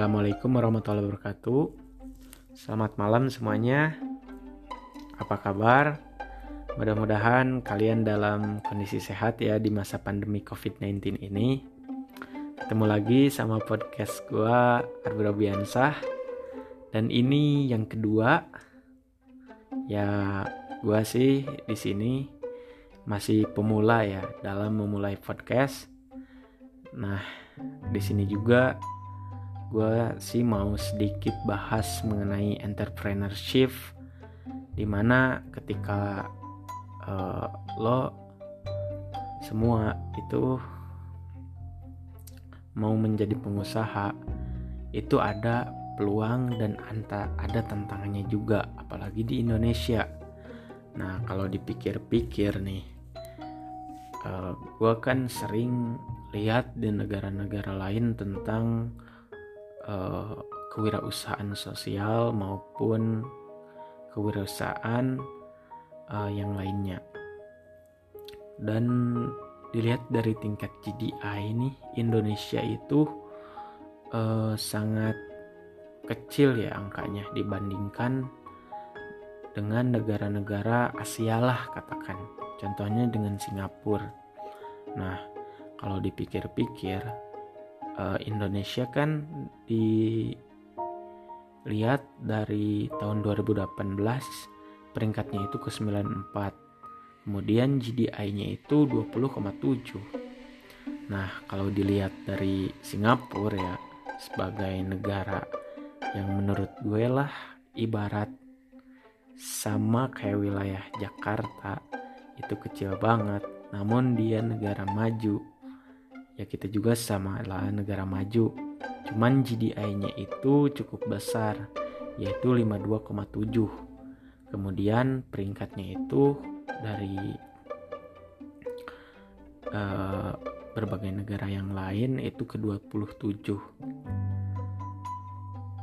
Assalamualaikum warahmatullahi wabarakatuh. Selamat malam semuanya. Apa kabar? Mudah-mudahan kalian dalam kondisi sehat ya di masa pandemi COVID-19 ini. Ketemu lagi sama podcast gua Arbura Biansah. Dan ini yang kedua. Ya, gua sih di sini masih pemula ya dalam memulai podcast. Nah, di sini juga gue sih mau sedikit bahas mengenai entrepreneurship di mana ketika uh, lo semua itu mau menjadi pengusaha itu ada peluang dan anta ada tantangannya juga apalagi di Indonesia. Nah kalau dipikir-pikir nih uh, gue kan sering lihat di negara-negara lain tentang uh, kewirausahaan sosial maupun kewirausahaan uh, yang lainnya. Dan dilihat dari tingkat GDI ini Indonesia itu uh, sangat kecil ya angkanya dibandingkan dengan negara-negara Asia lah katakan. Contohnya dengan Singapura. Nah, kalau dipikir-pikir uh, Indonesia kan dilihat dari tahun 2018 peringkatnya itu ke 94 kemudian GDI-nya itu 20,7 nah kalau dilihat dari Singapura ya sebagai negara yang menurut gue lah ibarat sama kayak wilayah Jakarta itu kecil banget. Namun dia negara maju ya kita juga sama lah negara maju. Cuman GDI-nya itu cukup besar yaitu 52,7 kemudian peringkatnya itu dari uh, berbagai negara yang lain itu ke 27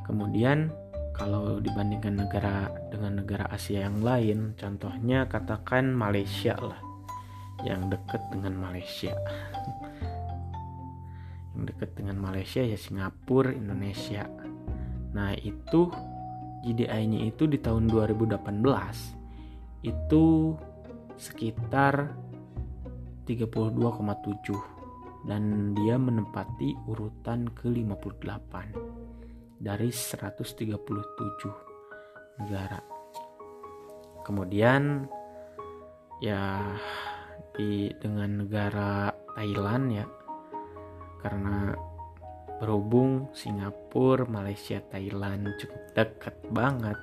kemudian kalau dibandingkan negara dengan negara Asia yang lain contohnya katakan Malaysia lah yang dekat dengan Malaysia dekat dengan Malaysia ya Singapura, Indonesia. Nah, itu GDI-nya itu di tahun 2018 itu sekitar 32,7 dan dia menempati urutan ke-58 dari 137 negara. Kemudian ya di dengan negara Thailand ya karena berhubung Singapura, Malaysia, Thailand cukup dekat banget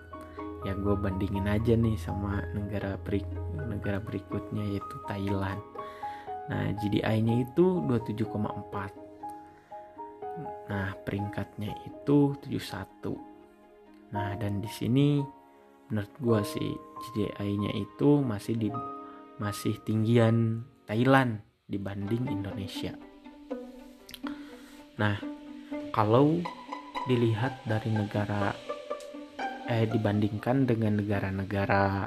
ya gue bandingin aja nih sama negara berik negara berikutnya yaitu Thailand. Nah GDI-nya itu 27,4 nah peringkatnya itu 71 nah dan di sini menurut gue sih GDI-nya itu masih di masih tinggian Thailand dibanding Indonesia Nah, kalau dilihat dari negara eh dibandingkan dengan negara-negara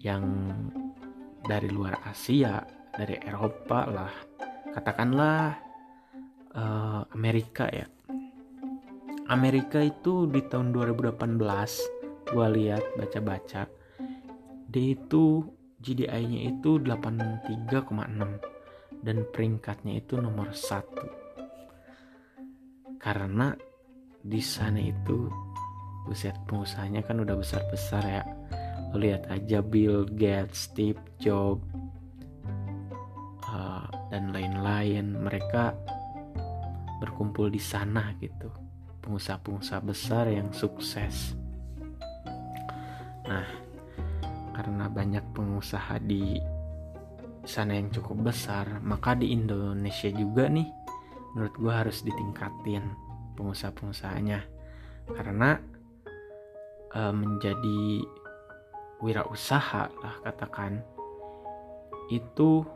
yang dari luar Asia, dari Eropa lah, katakanlah uh, Amerika ya. Amerika itu di tahun 2018 gue lihat baca-baca dia itu GDI-nya itu 83,6 dan peringkatnya itu nomor satu karena di sana itu buset pengusahanya kan udah besar-besar ya. Lo lihat aja Bill Gates, Steve Jobs uh, dan lain-lain. Mereka berkumpul di sana gitu. Pengusaha-pengusaha besar yang sukses. Nah karena banyak pengusaha di sana yang cukup besar maka di Indonesia juga nih menurut gue harus ditingkatin pengusaha-pengusahanya. Karena e, menjadi wirausaha lah katakan itu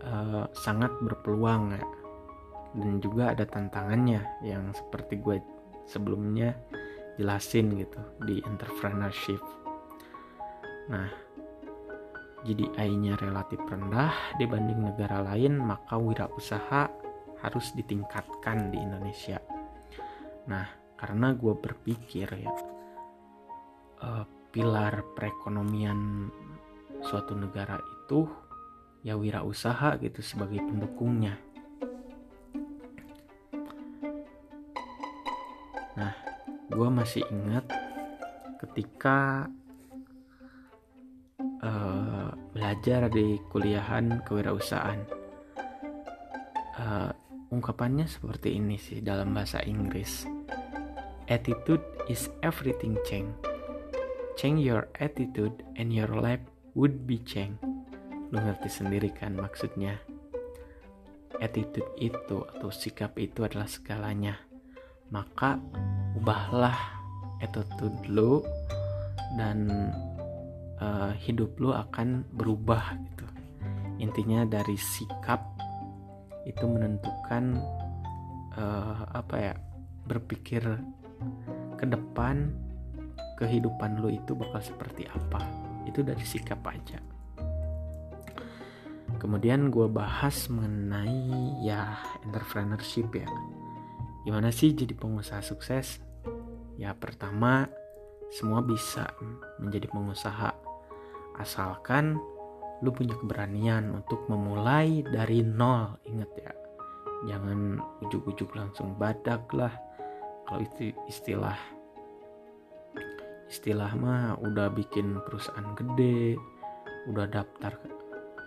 e, sangat berpeluang ya. Dan juga ada tantangannya yang seperti gue sebelumnya jelasin gitu di entrepreneurship. Nah GDI-nya relatif rendah dibanding negara lain, maka wirausaha harus ditingkatkan di Indonesia. Nah karena gue berpikir ya uh, pilar perekonomian suatu negara itu ya wirausaha gitu sebagai pendukungnya. Nah gue masih ingat ketika uh, belajar di kuliahan kewirausahaan uh, ungkapannya seperti ini sih dalam bahasa Inggris attitude is everything Cheng Change your attitude and your life would be change. Lu ngerti sendiri kan maksudnya. Attitude itu atau sikap itu adalah segalanya. Maka ubahlah attitude lu dan uh, hidup lu akan berubah gitu. Intinya dari sikap itu menentukan uh, apa ya berpikir ke depan kehidupan lo itu bakal seperti apa. Itu dari sikap aja. Kemudian gue bahas mengenai ya entrepreneurship ya. Gimana sih jadi pengusaha sukses? Ya pertama semua bisa menjadi pengusaha asalkan lu punya keberanian untuk memulai dari nol inget ya. Jangan ujuk-ujuk langsung badak lah. Kalau itu istilah istilah mah udah bikin perusahaan gede udah daftar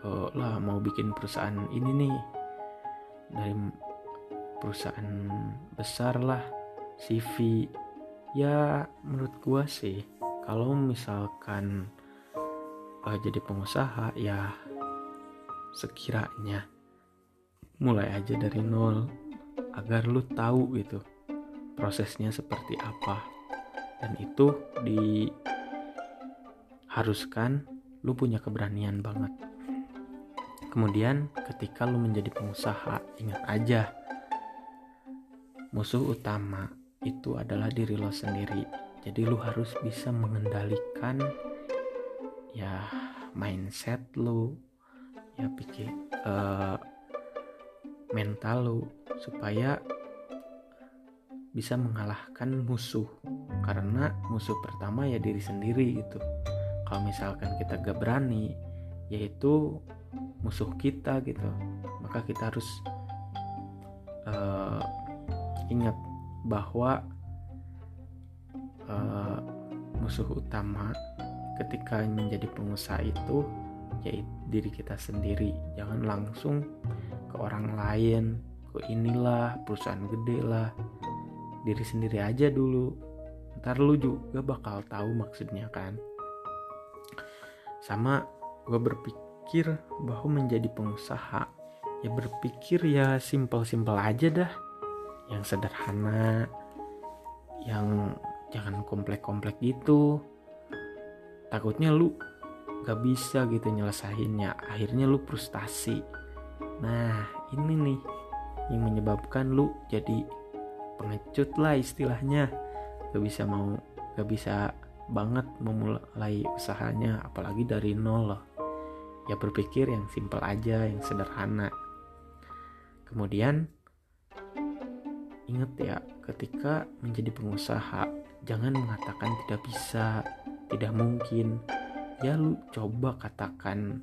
uh, lah mau bikin perusahaan ini nih. Dari perusahaan besar lah CV ya menurut gua sih kalau misalkan uh, jadi pengusaha ya sekiranya mulai aja dari nol agar lu tahu gitu prosesnya seperti apa. Dan itu diharuskan lu punya keberanian banget. Kemudian ketika lu menjadi pengusaha ingat aja musuh utama itu adalah diri lo sendiri. Jadi lu harus bisa mengendalikan ya mindset lu ya pikir uh, mental lu supaya bisa mengalahkan musuh. Karena musuh pertama ya diri sendiri gitu. Kalau misalkan kita gak berani yaitu musuh kita gitu. Maka kita harus uh, ingat bahwa uh, musuh utama ketika menjadi pengusaha itu yaitu diri kita sendiri. Jangan langsung ke orang lain ke inilah perusahaan gede lah diri sendiri aja dulu. Ntar lu juga bakal tahu maksudnya kan. Sama gue berpikir bahwa menjadi pengusaha ya berpikir ya simpel-simpel aja dah. Yang sederhana yang jangan komplek-komplek gitu takutnya lu gak bisa gitu nyelesainnya. Akhirnya lu frustasi. Nah ini nih yang menyebabkan lu jadi pengecut lah istilahnya. Gak bisa mau gak bisa banget memulai usahanya apalagi dari nol loh. Ya berpikir yang simpel aja yang sederhana. Kemudian ingat ya ketika menjadi pengusaha jangan mengatakan tidak bisa tidak mungkin. Ya lu coba katakan.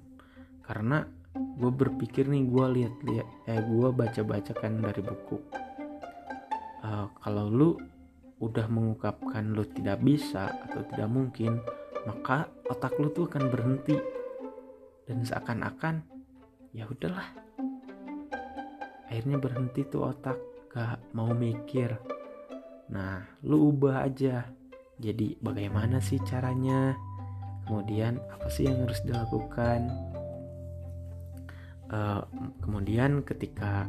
Karena gue berpikir nih gue lihat lihat eh gue baca baca kan dari buku. Uh, kalau lu udah mengungkapkan lu tidak bisa atau tidak mungkin maka otak lu tuh akan berhenti. Dan seakan-akan ya udahlah. Akhirnya berhenti tuh otak gak mau mikir. Nah lu ubah aja jadi bagaimana sih caranya? Kemudian apa sih yang harus dilakukan? Uh, kemudian ketika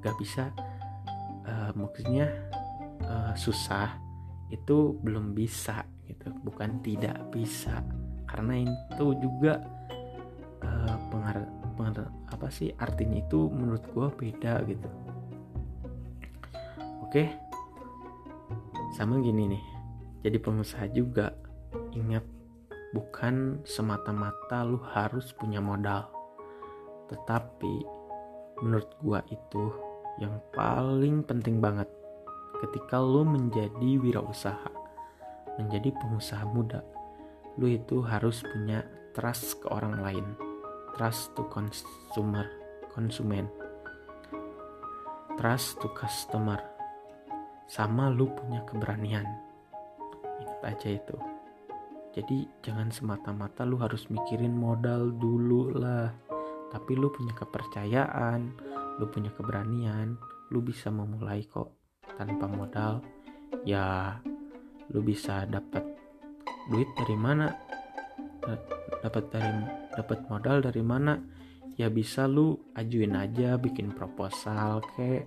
gak bisa uh, maksudnya uh, susah itu belum bisa gitu. Bukan tidak bisa. Karena itu juga uh, pengar, pengar apa sih artinya itu menurut gue beda gitu. Oke? Sama gini nih jadi pengusaha juga ingat bukan semata-mata lu harus punya modal tetapi menurut gua itu yang paling penting banget ketika lo menjadi wirausaha, menjadi pengusaha muda, lo itu harus punya trust ke orang lain, trust to consumer, konsumen, trust to customer, sama lu punya keberanian. Aja itu. Jadi jangan semata-mata lu harus mikirin modal dulu lah. Tapi lu punya kepercayaan, lu punya keberanian, lu bisa memulai kok tanpa modal. Ya lu bisa dapat duit dari mana? Dapat dari dapat modal dari mana? Ya bisa lu ajuin aja bikin proposal kayak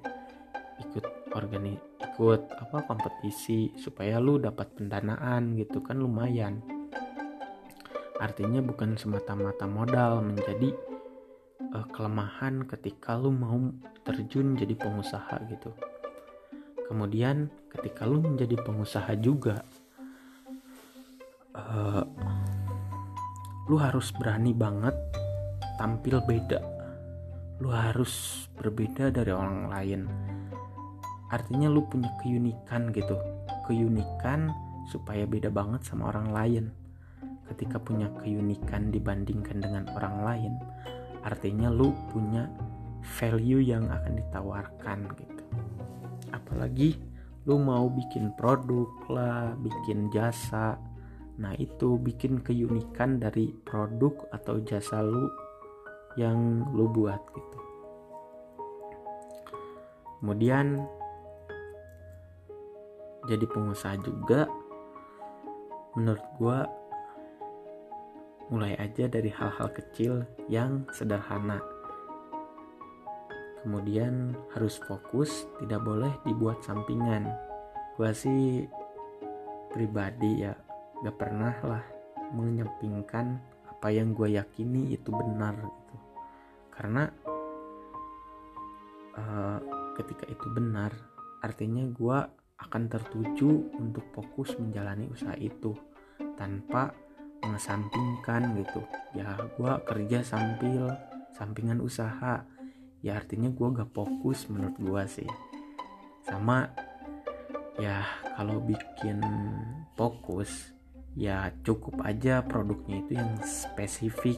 ikut organi ikut apa kompetisi supaya lu dapat pendanaan gitu kan lumayan. Artinya bukan semata-mata modal menjadi uh, kelemahan ketika lu mau terjun jadi pengusaha gitu. Kemudian ketika lu menjadi pengusaha juga uh, lu harus berani banget tampil beda. Lu harus berbeda dari orang lain artinya lu punya keunikan gitu. Keunikan supaya beda banget sama orang lain. Ketika punya keunikan dibandingkan dengan orang lain artinya lu punya value yang akan ditawarkan gitu. Apalagi lu mau bikin produk lah bikin jasa. Nah itu bikin keunikan dari produk atau jasa lu yang lu buat gitu. Kemudian jadi pengusaha juga menurut gue mulai aja dari hal-hal kecil yang sederhana. Kemudian harus fokus, tidak boleh dibuat sampingan. Gua sih pribadi ya gak pernah lah menyampingkan apa yang gue yakini itu benar gitu. Karena uh, ketika itu benar, artinya gue akan tertuju untuk fokus menjalani usaha itu tanpa mengesampingkan gitu. Ya gue kerja sambil sampingan usaha. Ya artinya gue gak fokus menurut gue sih. Sama ya kalau bikin fokus ya cukup aja produknya itu yang spesifik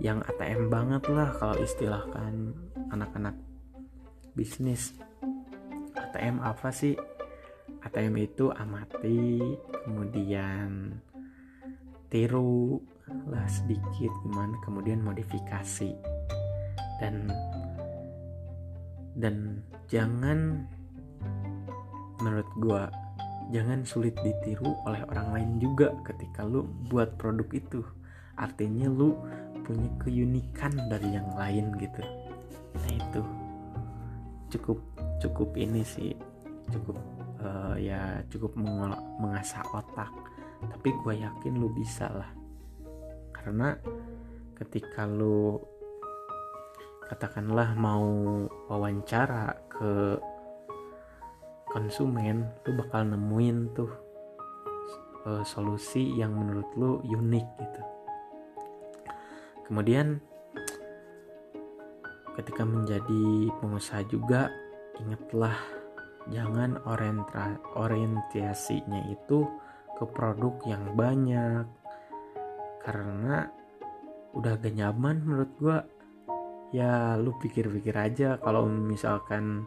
yang ATM banget lah kalau istilahkan anak-anak bisnis. ATM apa sih ATM itu amati kemudian tiru lah sedikit gimana kemudian modifikasi. Dan dan jangan menurut gua jangan sulit ditiru oleh orang lain juga ketika lu buat produk itu. Artinya lu punya keunikan dari yang lain gitu. Nah itu. Cukup cukup ini sih. Cukup uh, ya cukup mengasah otak. Tapi gue yakin lu bisa lah. Karena ketika lu katakanlah mau wawancara ke konsumen lu bakal nemuin tuh uh, solusi yang menurut lu unik gitu. Kemudian ketika menjadi pengusaha juga ingatlah jangan orientasinya itu ke produk yang banyak. Karena udah gak nyaman menurut gue ya lu pikir-pikir aja kalau misalkan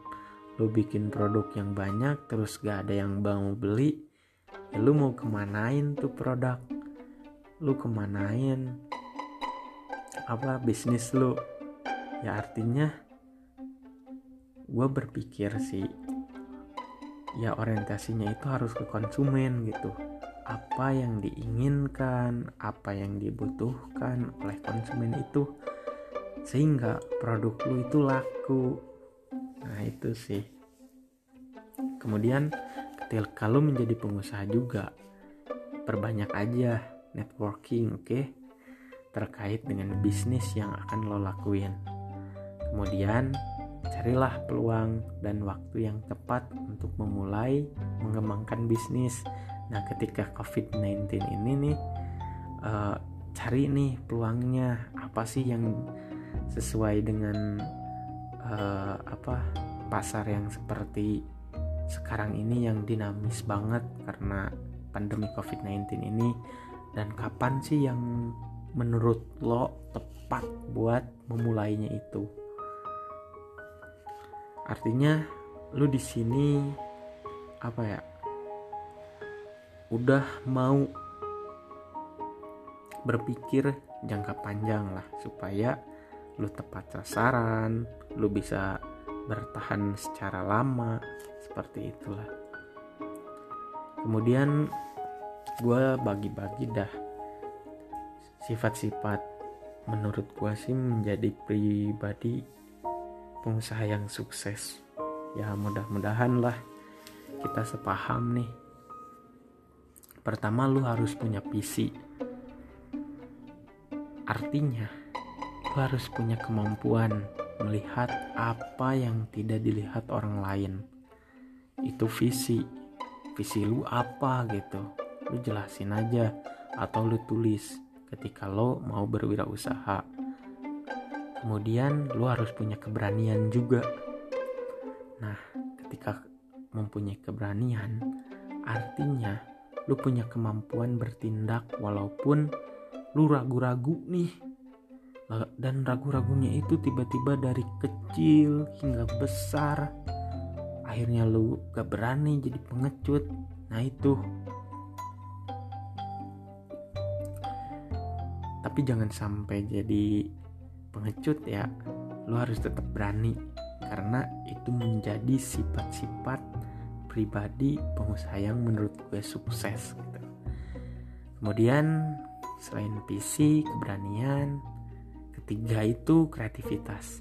lu bikin produk yang banyak terus gak ada yang mau beli ya lu mau kemanain tuh produk? Lu kemanain? Apa bisnis lu? Ya artinya gue berpikir sih ya orientasinya itu harus ke konsumen gitu apa yang diinginkan, apa yang dibutuhkan oleh konsumen itu sehingga produk lu itu laku. Nah, itu sih. Kemudian ketika lu menjadi pengusaha juga perbanyak aja networking, oke? Okay? Terkait dengan bisnis yang akan lo lakuin. Kemudian carilah peluang dan waktu yang tepat untuk memulai mengembangkan bisnis. Nah, ketika COVID-19 ini nih uh, cari nih peluangnya. Apa sih yang sesuai dengan uh, apa pasar yang seperti sekarang ini yang dinamis banget karena pandemi COVID-19 ini? Dan kapan sih yang menurut lo tepat buat memulainya itu artinya lu di sini apa ya udah mau berpikir jangka panjang lah supaya lu tepat sasaran lu bisa bertahan secara lama seperti itulah. Kemudian gue bagi-bagi dah sifat-sifat menurut gue sih menjadi pribadi pengusaha yang sukses. Ya mudah-mudahan lah kita sepaham nih. Pertama lu harus punya visi. Artinya lu harus punya kemampuan melihat apa yang tidak dilihat orang lain. Itu visi. Visi lu apa gitu? Lu jelasin aja atau lu tulis ketika lo mau berwirausaha kemudian lu harus punya keberanian juga. Nah ketika mempunyai keberanian artinya lu punya kemampuan bertindak walaupun lu ragu-ragu nih. Dan ragu-ragunya itu tiba-tiba dari kecil hingga besar akhirnya lu gak berani jadi pengecut. Nah itu. Tapi jangan sampai jadi pengecut ya lu harus tetap berani karena itu menjadi sifat-sifat pribadi pengusaha yang menurut gue sukses gitu. Kemudian selain visi, keberanian, ketiga itu kreativitas.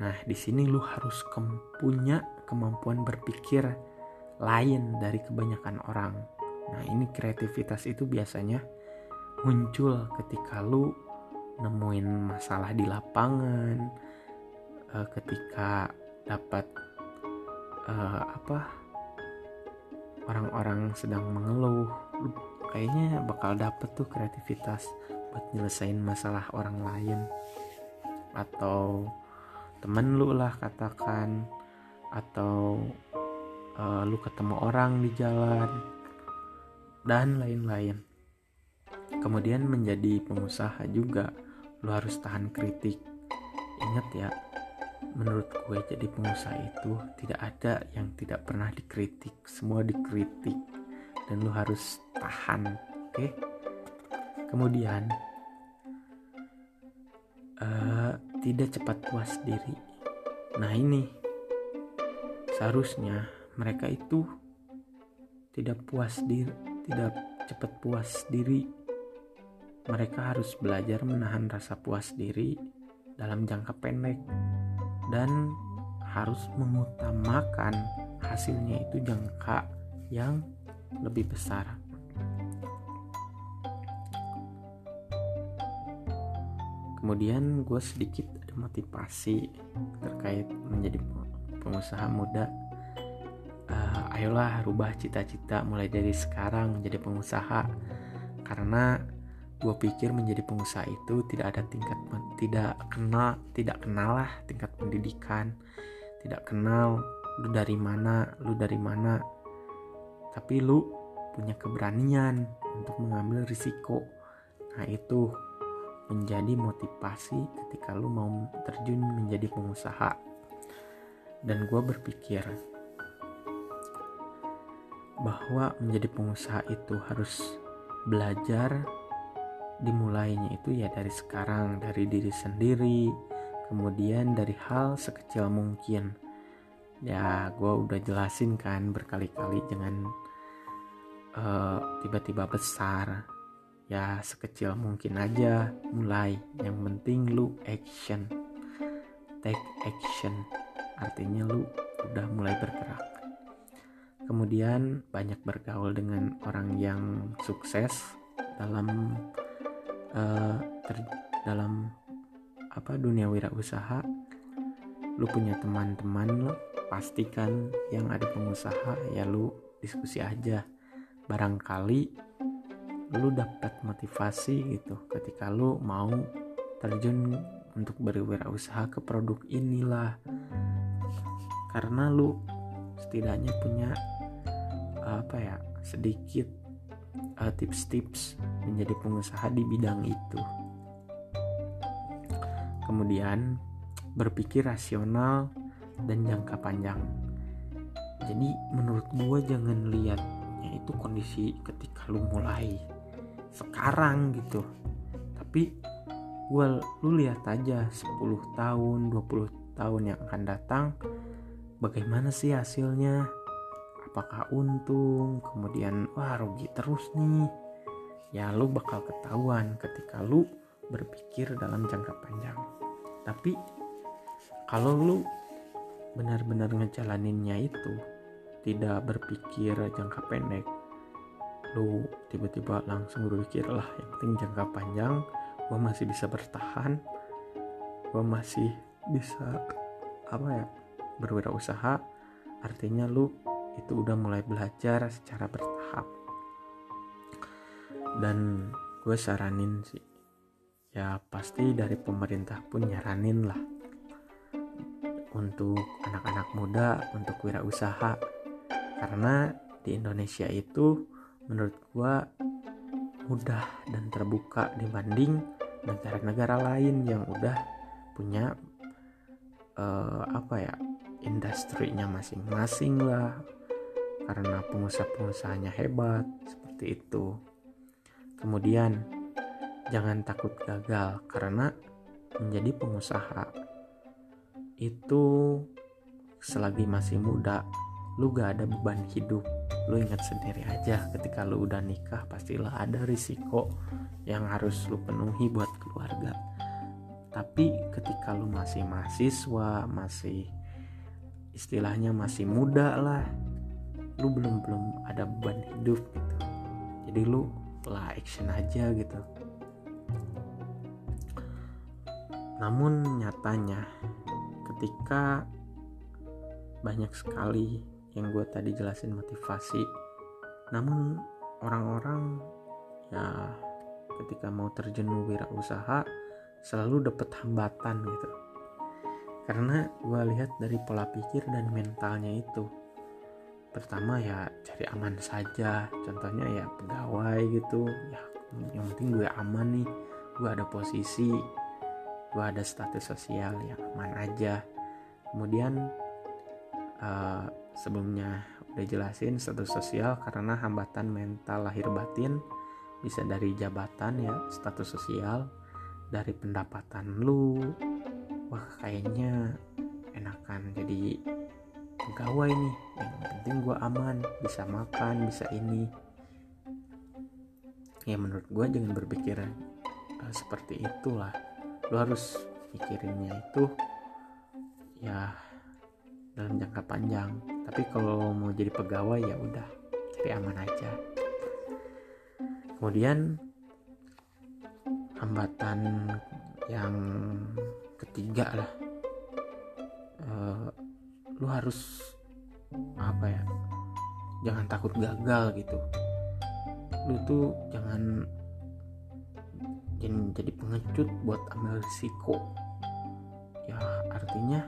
Nah, di sini lu harus punya kemampuan berpikir lain dari kebanyakan orang. Nah, ini kreativitas itu biasanya muncul ketika lu nemuin masalah di lapangan, uh, ketika dapat uh, apa orang-orang sedang mengeluh, lu kayaknya bakal dapet tuh kreativitas buat nyelesain masalah orang lain. Atau temen lu lah katakan atau uh, lu ketemu orang di jalan dan lain-lain. Kemudian menjadi pengusaha juga lu harus tahan kritik. Ingat ya menurut gue jadi pengusaha itu tidak ada yang tidak pernah dikritik. Semua dikritik dan lu harus tahan oke? Okay? kemudian uh, tidak cepat puas diri. Nah ini seharusnya mereka itu tidak puas diri tidak cepat puas diri mereka harus belajar menahan rasa puas diri dalam jangka pendek dan harus mengutamakan hasilnya itu jangka yang lebih besar. Kemudian gue sedikit ada motivasi terkait menjadi pengusaha muda. Uh, ayolah rubah cita-cita mulai dari sekarang menjadi pengusaha karena gue pikir menjadi pengusaha itu tidak ada tingkat tidak kenal tidak kenal lah tingkat pendidikan. Tidak kenal lu dari mana lu dari mana. Tapi lu punya keberanian untuk mengambil risiko. Nah itu menjadi motivasi ketika lu mau terjun menjadi pengusaha. Dan gue berpikir bahwa menjadi pengusaha itu harus belajar dimulainya itu ya dari sekarang dari diri sendiri kemudian dari hal sekecil mungkin. Ya gue udah jelasin kan berkali-kali jangan uh, tiba-tiba besar. Ya sekecil mungkin aja mulai. Yang penting lu action. Take action. Artinya lu udah mulai bergerak. Kemudian banyak bergaul dengan orang yang sukses dalam uh, ter dalam apa dunia wirausaha lu punya teman-teman lo pastikan yang ada pengusaha ya lu diskusi aja. Barangkali lu dapat motivasi gitu ketika lu mau terjun untuk berwirausaha ke produk inilah. Karena lu setidaknya punya apa ya sedikit tips-tips menjadi pengusaha di bidang itu. Kemudian berpikir rasional dan jangka panjang. Jadi menurut gue jangan lihatnya itu kondisi ketika lu mulai sekarang gitu. Tapi gue lu lihat aja 10 tahun 20 tahun yang akan datang bagaimana sih hasilnya apakah untung? Kemudian wah rugi terus nih. Ya lu bakal ketahuan ketika lu berpikir dalam jangka panjang. Tapi kalau lu benar-benar ngejalaninnya itu tidak berpikir jangka pendek lu tiba-tiba langsung berpikir lah yang penting jangka panjang gue masih bisa bertahan gue masih bisa apa ya berwirausaha. Artinya lu itu udah mulai belajar secara bertahap. Dan gue saranin sih ya pasti dari pemerintah pun nyaranin lah untuk anak-anak muda untuk wirausaha. Karena di Indonesia itu menurut gua mudah dan terbuka dibanding negara-negara lain yang udah punya uh, apa ya industrinya masing-masing lah karena pengusaha-pengusahanya hebat seperti itu. Kemudian jangan takut gagal karena menjadi pengusaha. Itu selagi masih muda lu gak ada beban hidup. Lu ingat sendiri aja ketika lu udah nikah pastilah ada risiko yang harus lu penuhi buat keluarga. Tapi ketika lu masih mahasiswa masih istilahnya masih muda lah lu belum belum ada beban hidup gitu. Jadi lu lah action aja gitu. Namun nyatanya ketika banyak sekali yang gue tadi jelasin motivasi namun orang-orang ya ketika mau terjun usaha selalu dapat hambatan gitu. Karena gue lihat dari pola pikir dan mentalnya itu pertama ya cari aman saja. Contohnya ya pegawai gitu. Ya yang penting gue aman nih. Gue ada posisi gue ada status sosial yang aman aja. Kemudian uh, sebelumnya udah jelasin status sosial karena hambatan mental lahir batin bisa dari jabatan ya status sosial dari pendapatan lu. Wah kayaknya enakan. Jadi pegawai nih. Yang penting gue aman bisa makan bisa ini. Ya menurut gue jangan berpikir uh, seperti itulah. Lu harus mikirinnya itu ya dalam jangka panjang. Tapi kalau mau jadi pegawai ya udah cari aman aja. Kemudian hambatan yang ketiga lah lu harus apa ya jangan takut gagal gitu. Lu tuh jangan jangan jadi pengecut buat ambil risiko. Ya artinya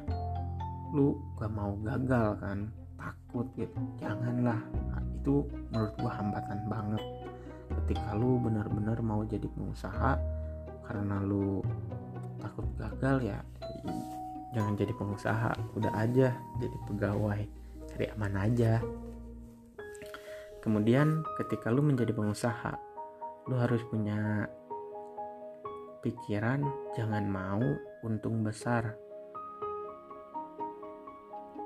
lu gak mau gagal kan takut gitu. Janganlah. Nah, itu menurut gua hambatan banget. Ketika lu benar-benar mau jadi pengusaha karena lu takut gagal ya jangan jadi pengusaha udah aja jadi pegawai cari aman aja kemudian ketika lu menjadi pengusaha lu harus punya pikiran jangan mau untung besar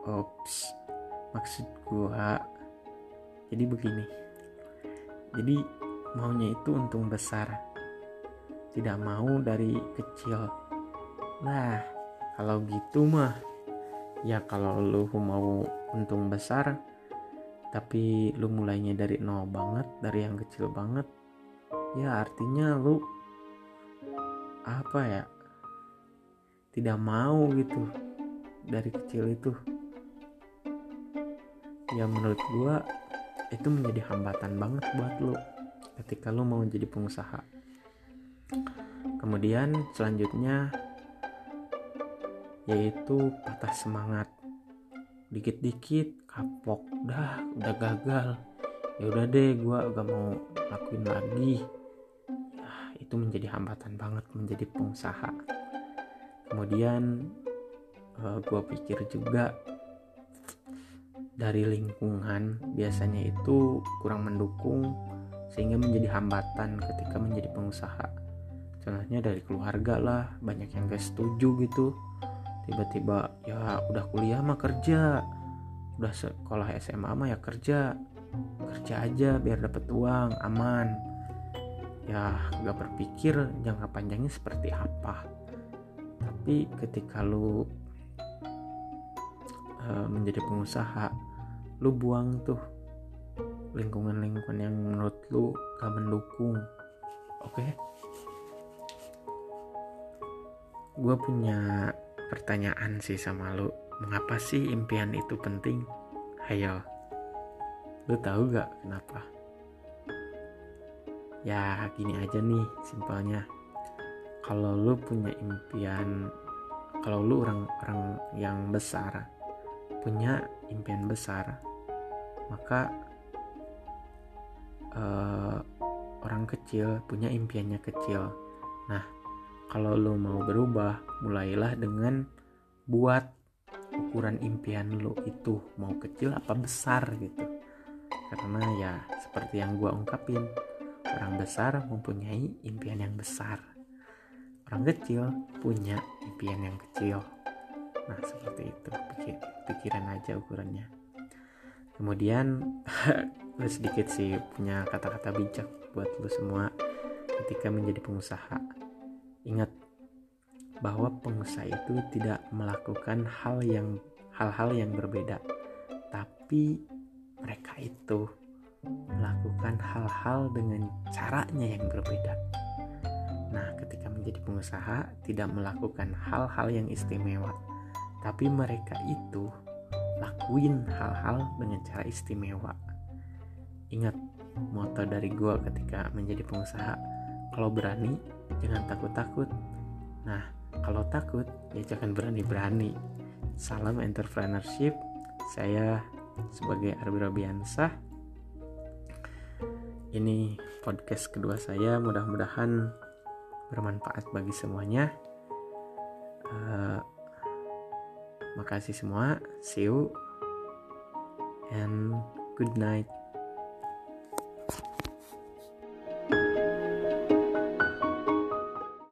Ops, maksud gua jadi begini. Jadi maunya itu untung besar. Tidak mau dari kecil. Nah, kalau gitu mah ya kalau lu mau untung besar tapi lu mulainya dari nol banget, dari yang kecil banget, ya artinya lu apa ya? Tidak mau gitu dari kecil itu ya menurut gue itu menjadi hambatan banget buat lo ketika lo mau jadi pengusaha kemudian selanjutnya yaitu patah semangat. Dikit-dikit kapok. Dah udah gagal. Ya udah deh gue gak mau lakuin lagi. Ya itu menjadi hambatan banget menjadi pengusaha. Kemudian uh, eh, gue pikir juga dari lingkungan biasanya itu kurang mendukung sehingga menjadi hambatan ketika menjadi pengusaha. Contohnya dari keluarga lah banyak yang gak setuju gitu tiba-tiba ya udah kuliah mah kerja. Udah sekolah SMA mah ya kerja. Kerja aja biar dapat uang aman. Ya gak berpikir jangka panjangnya seperti apa. Tapi ketika lu uh, menjadi pengusaha lu buang tuh lingkungan-lingkungan yang menurut lu gak mendukung. Oke? Okay? gue punya pertanyaan sih sama lu. Mengapa sih impian itu penting? Hayo lu tahu gak kenapa? Ya gini aja nih simpelnya. Kalau lu punya impian kalau lu orang-orang yang besar punya impian besar maka uh, orang kecil punya impiannya kecil. Nah kalau lu mau berubah mulailah dengan buat ukuran impian lu itu mau kecil apa besar gitu. Karena ya seperti yang gua ungkapin orang besar mempunyai impian yang besar. Orang kecil punya impian yang kecil. Nah seperti itu Pikir, pikiran aja ukurannya. Kemudian lu sedikit sih punya kata-kata bijak buat lu semua ketika menjadi pengusaha ingat bahwa pengusaha itu tidak melakukan hal yang hal-hal yang berbeda. Tapi mereka itu melakukan hal-hal dengan caranya yang berbeda. Nah, ketika menjadi pengusaha, tidak melakukan hal-hal yang istimewa, tapi mereka itu lakuin hal-hal dengan cara istimewa. Ingat moto dari gue ketika menjadi pengusaha, kalau berani jangan takut-takut. Nah, kalau takut ya jangan berani-berani. Salam entrepreneurship. Saya sebagai Arbi Robiansah. Ini podcast kedua saya. Mudah-mudahan bermanfaat bagi semuanya. Uh, makasih semua. See you and good night.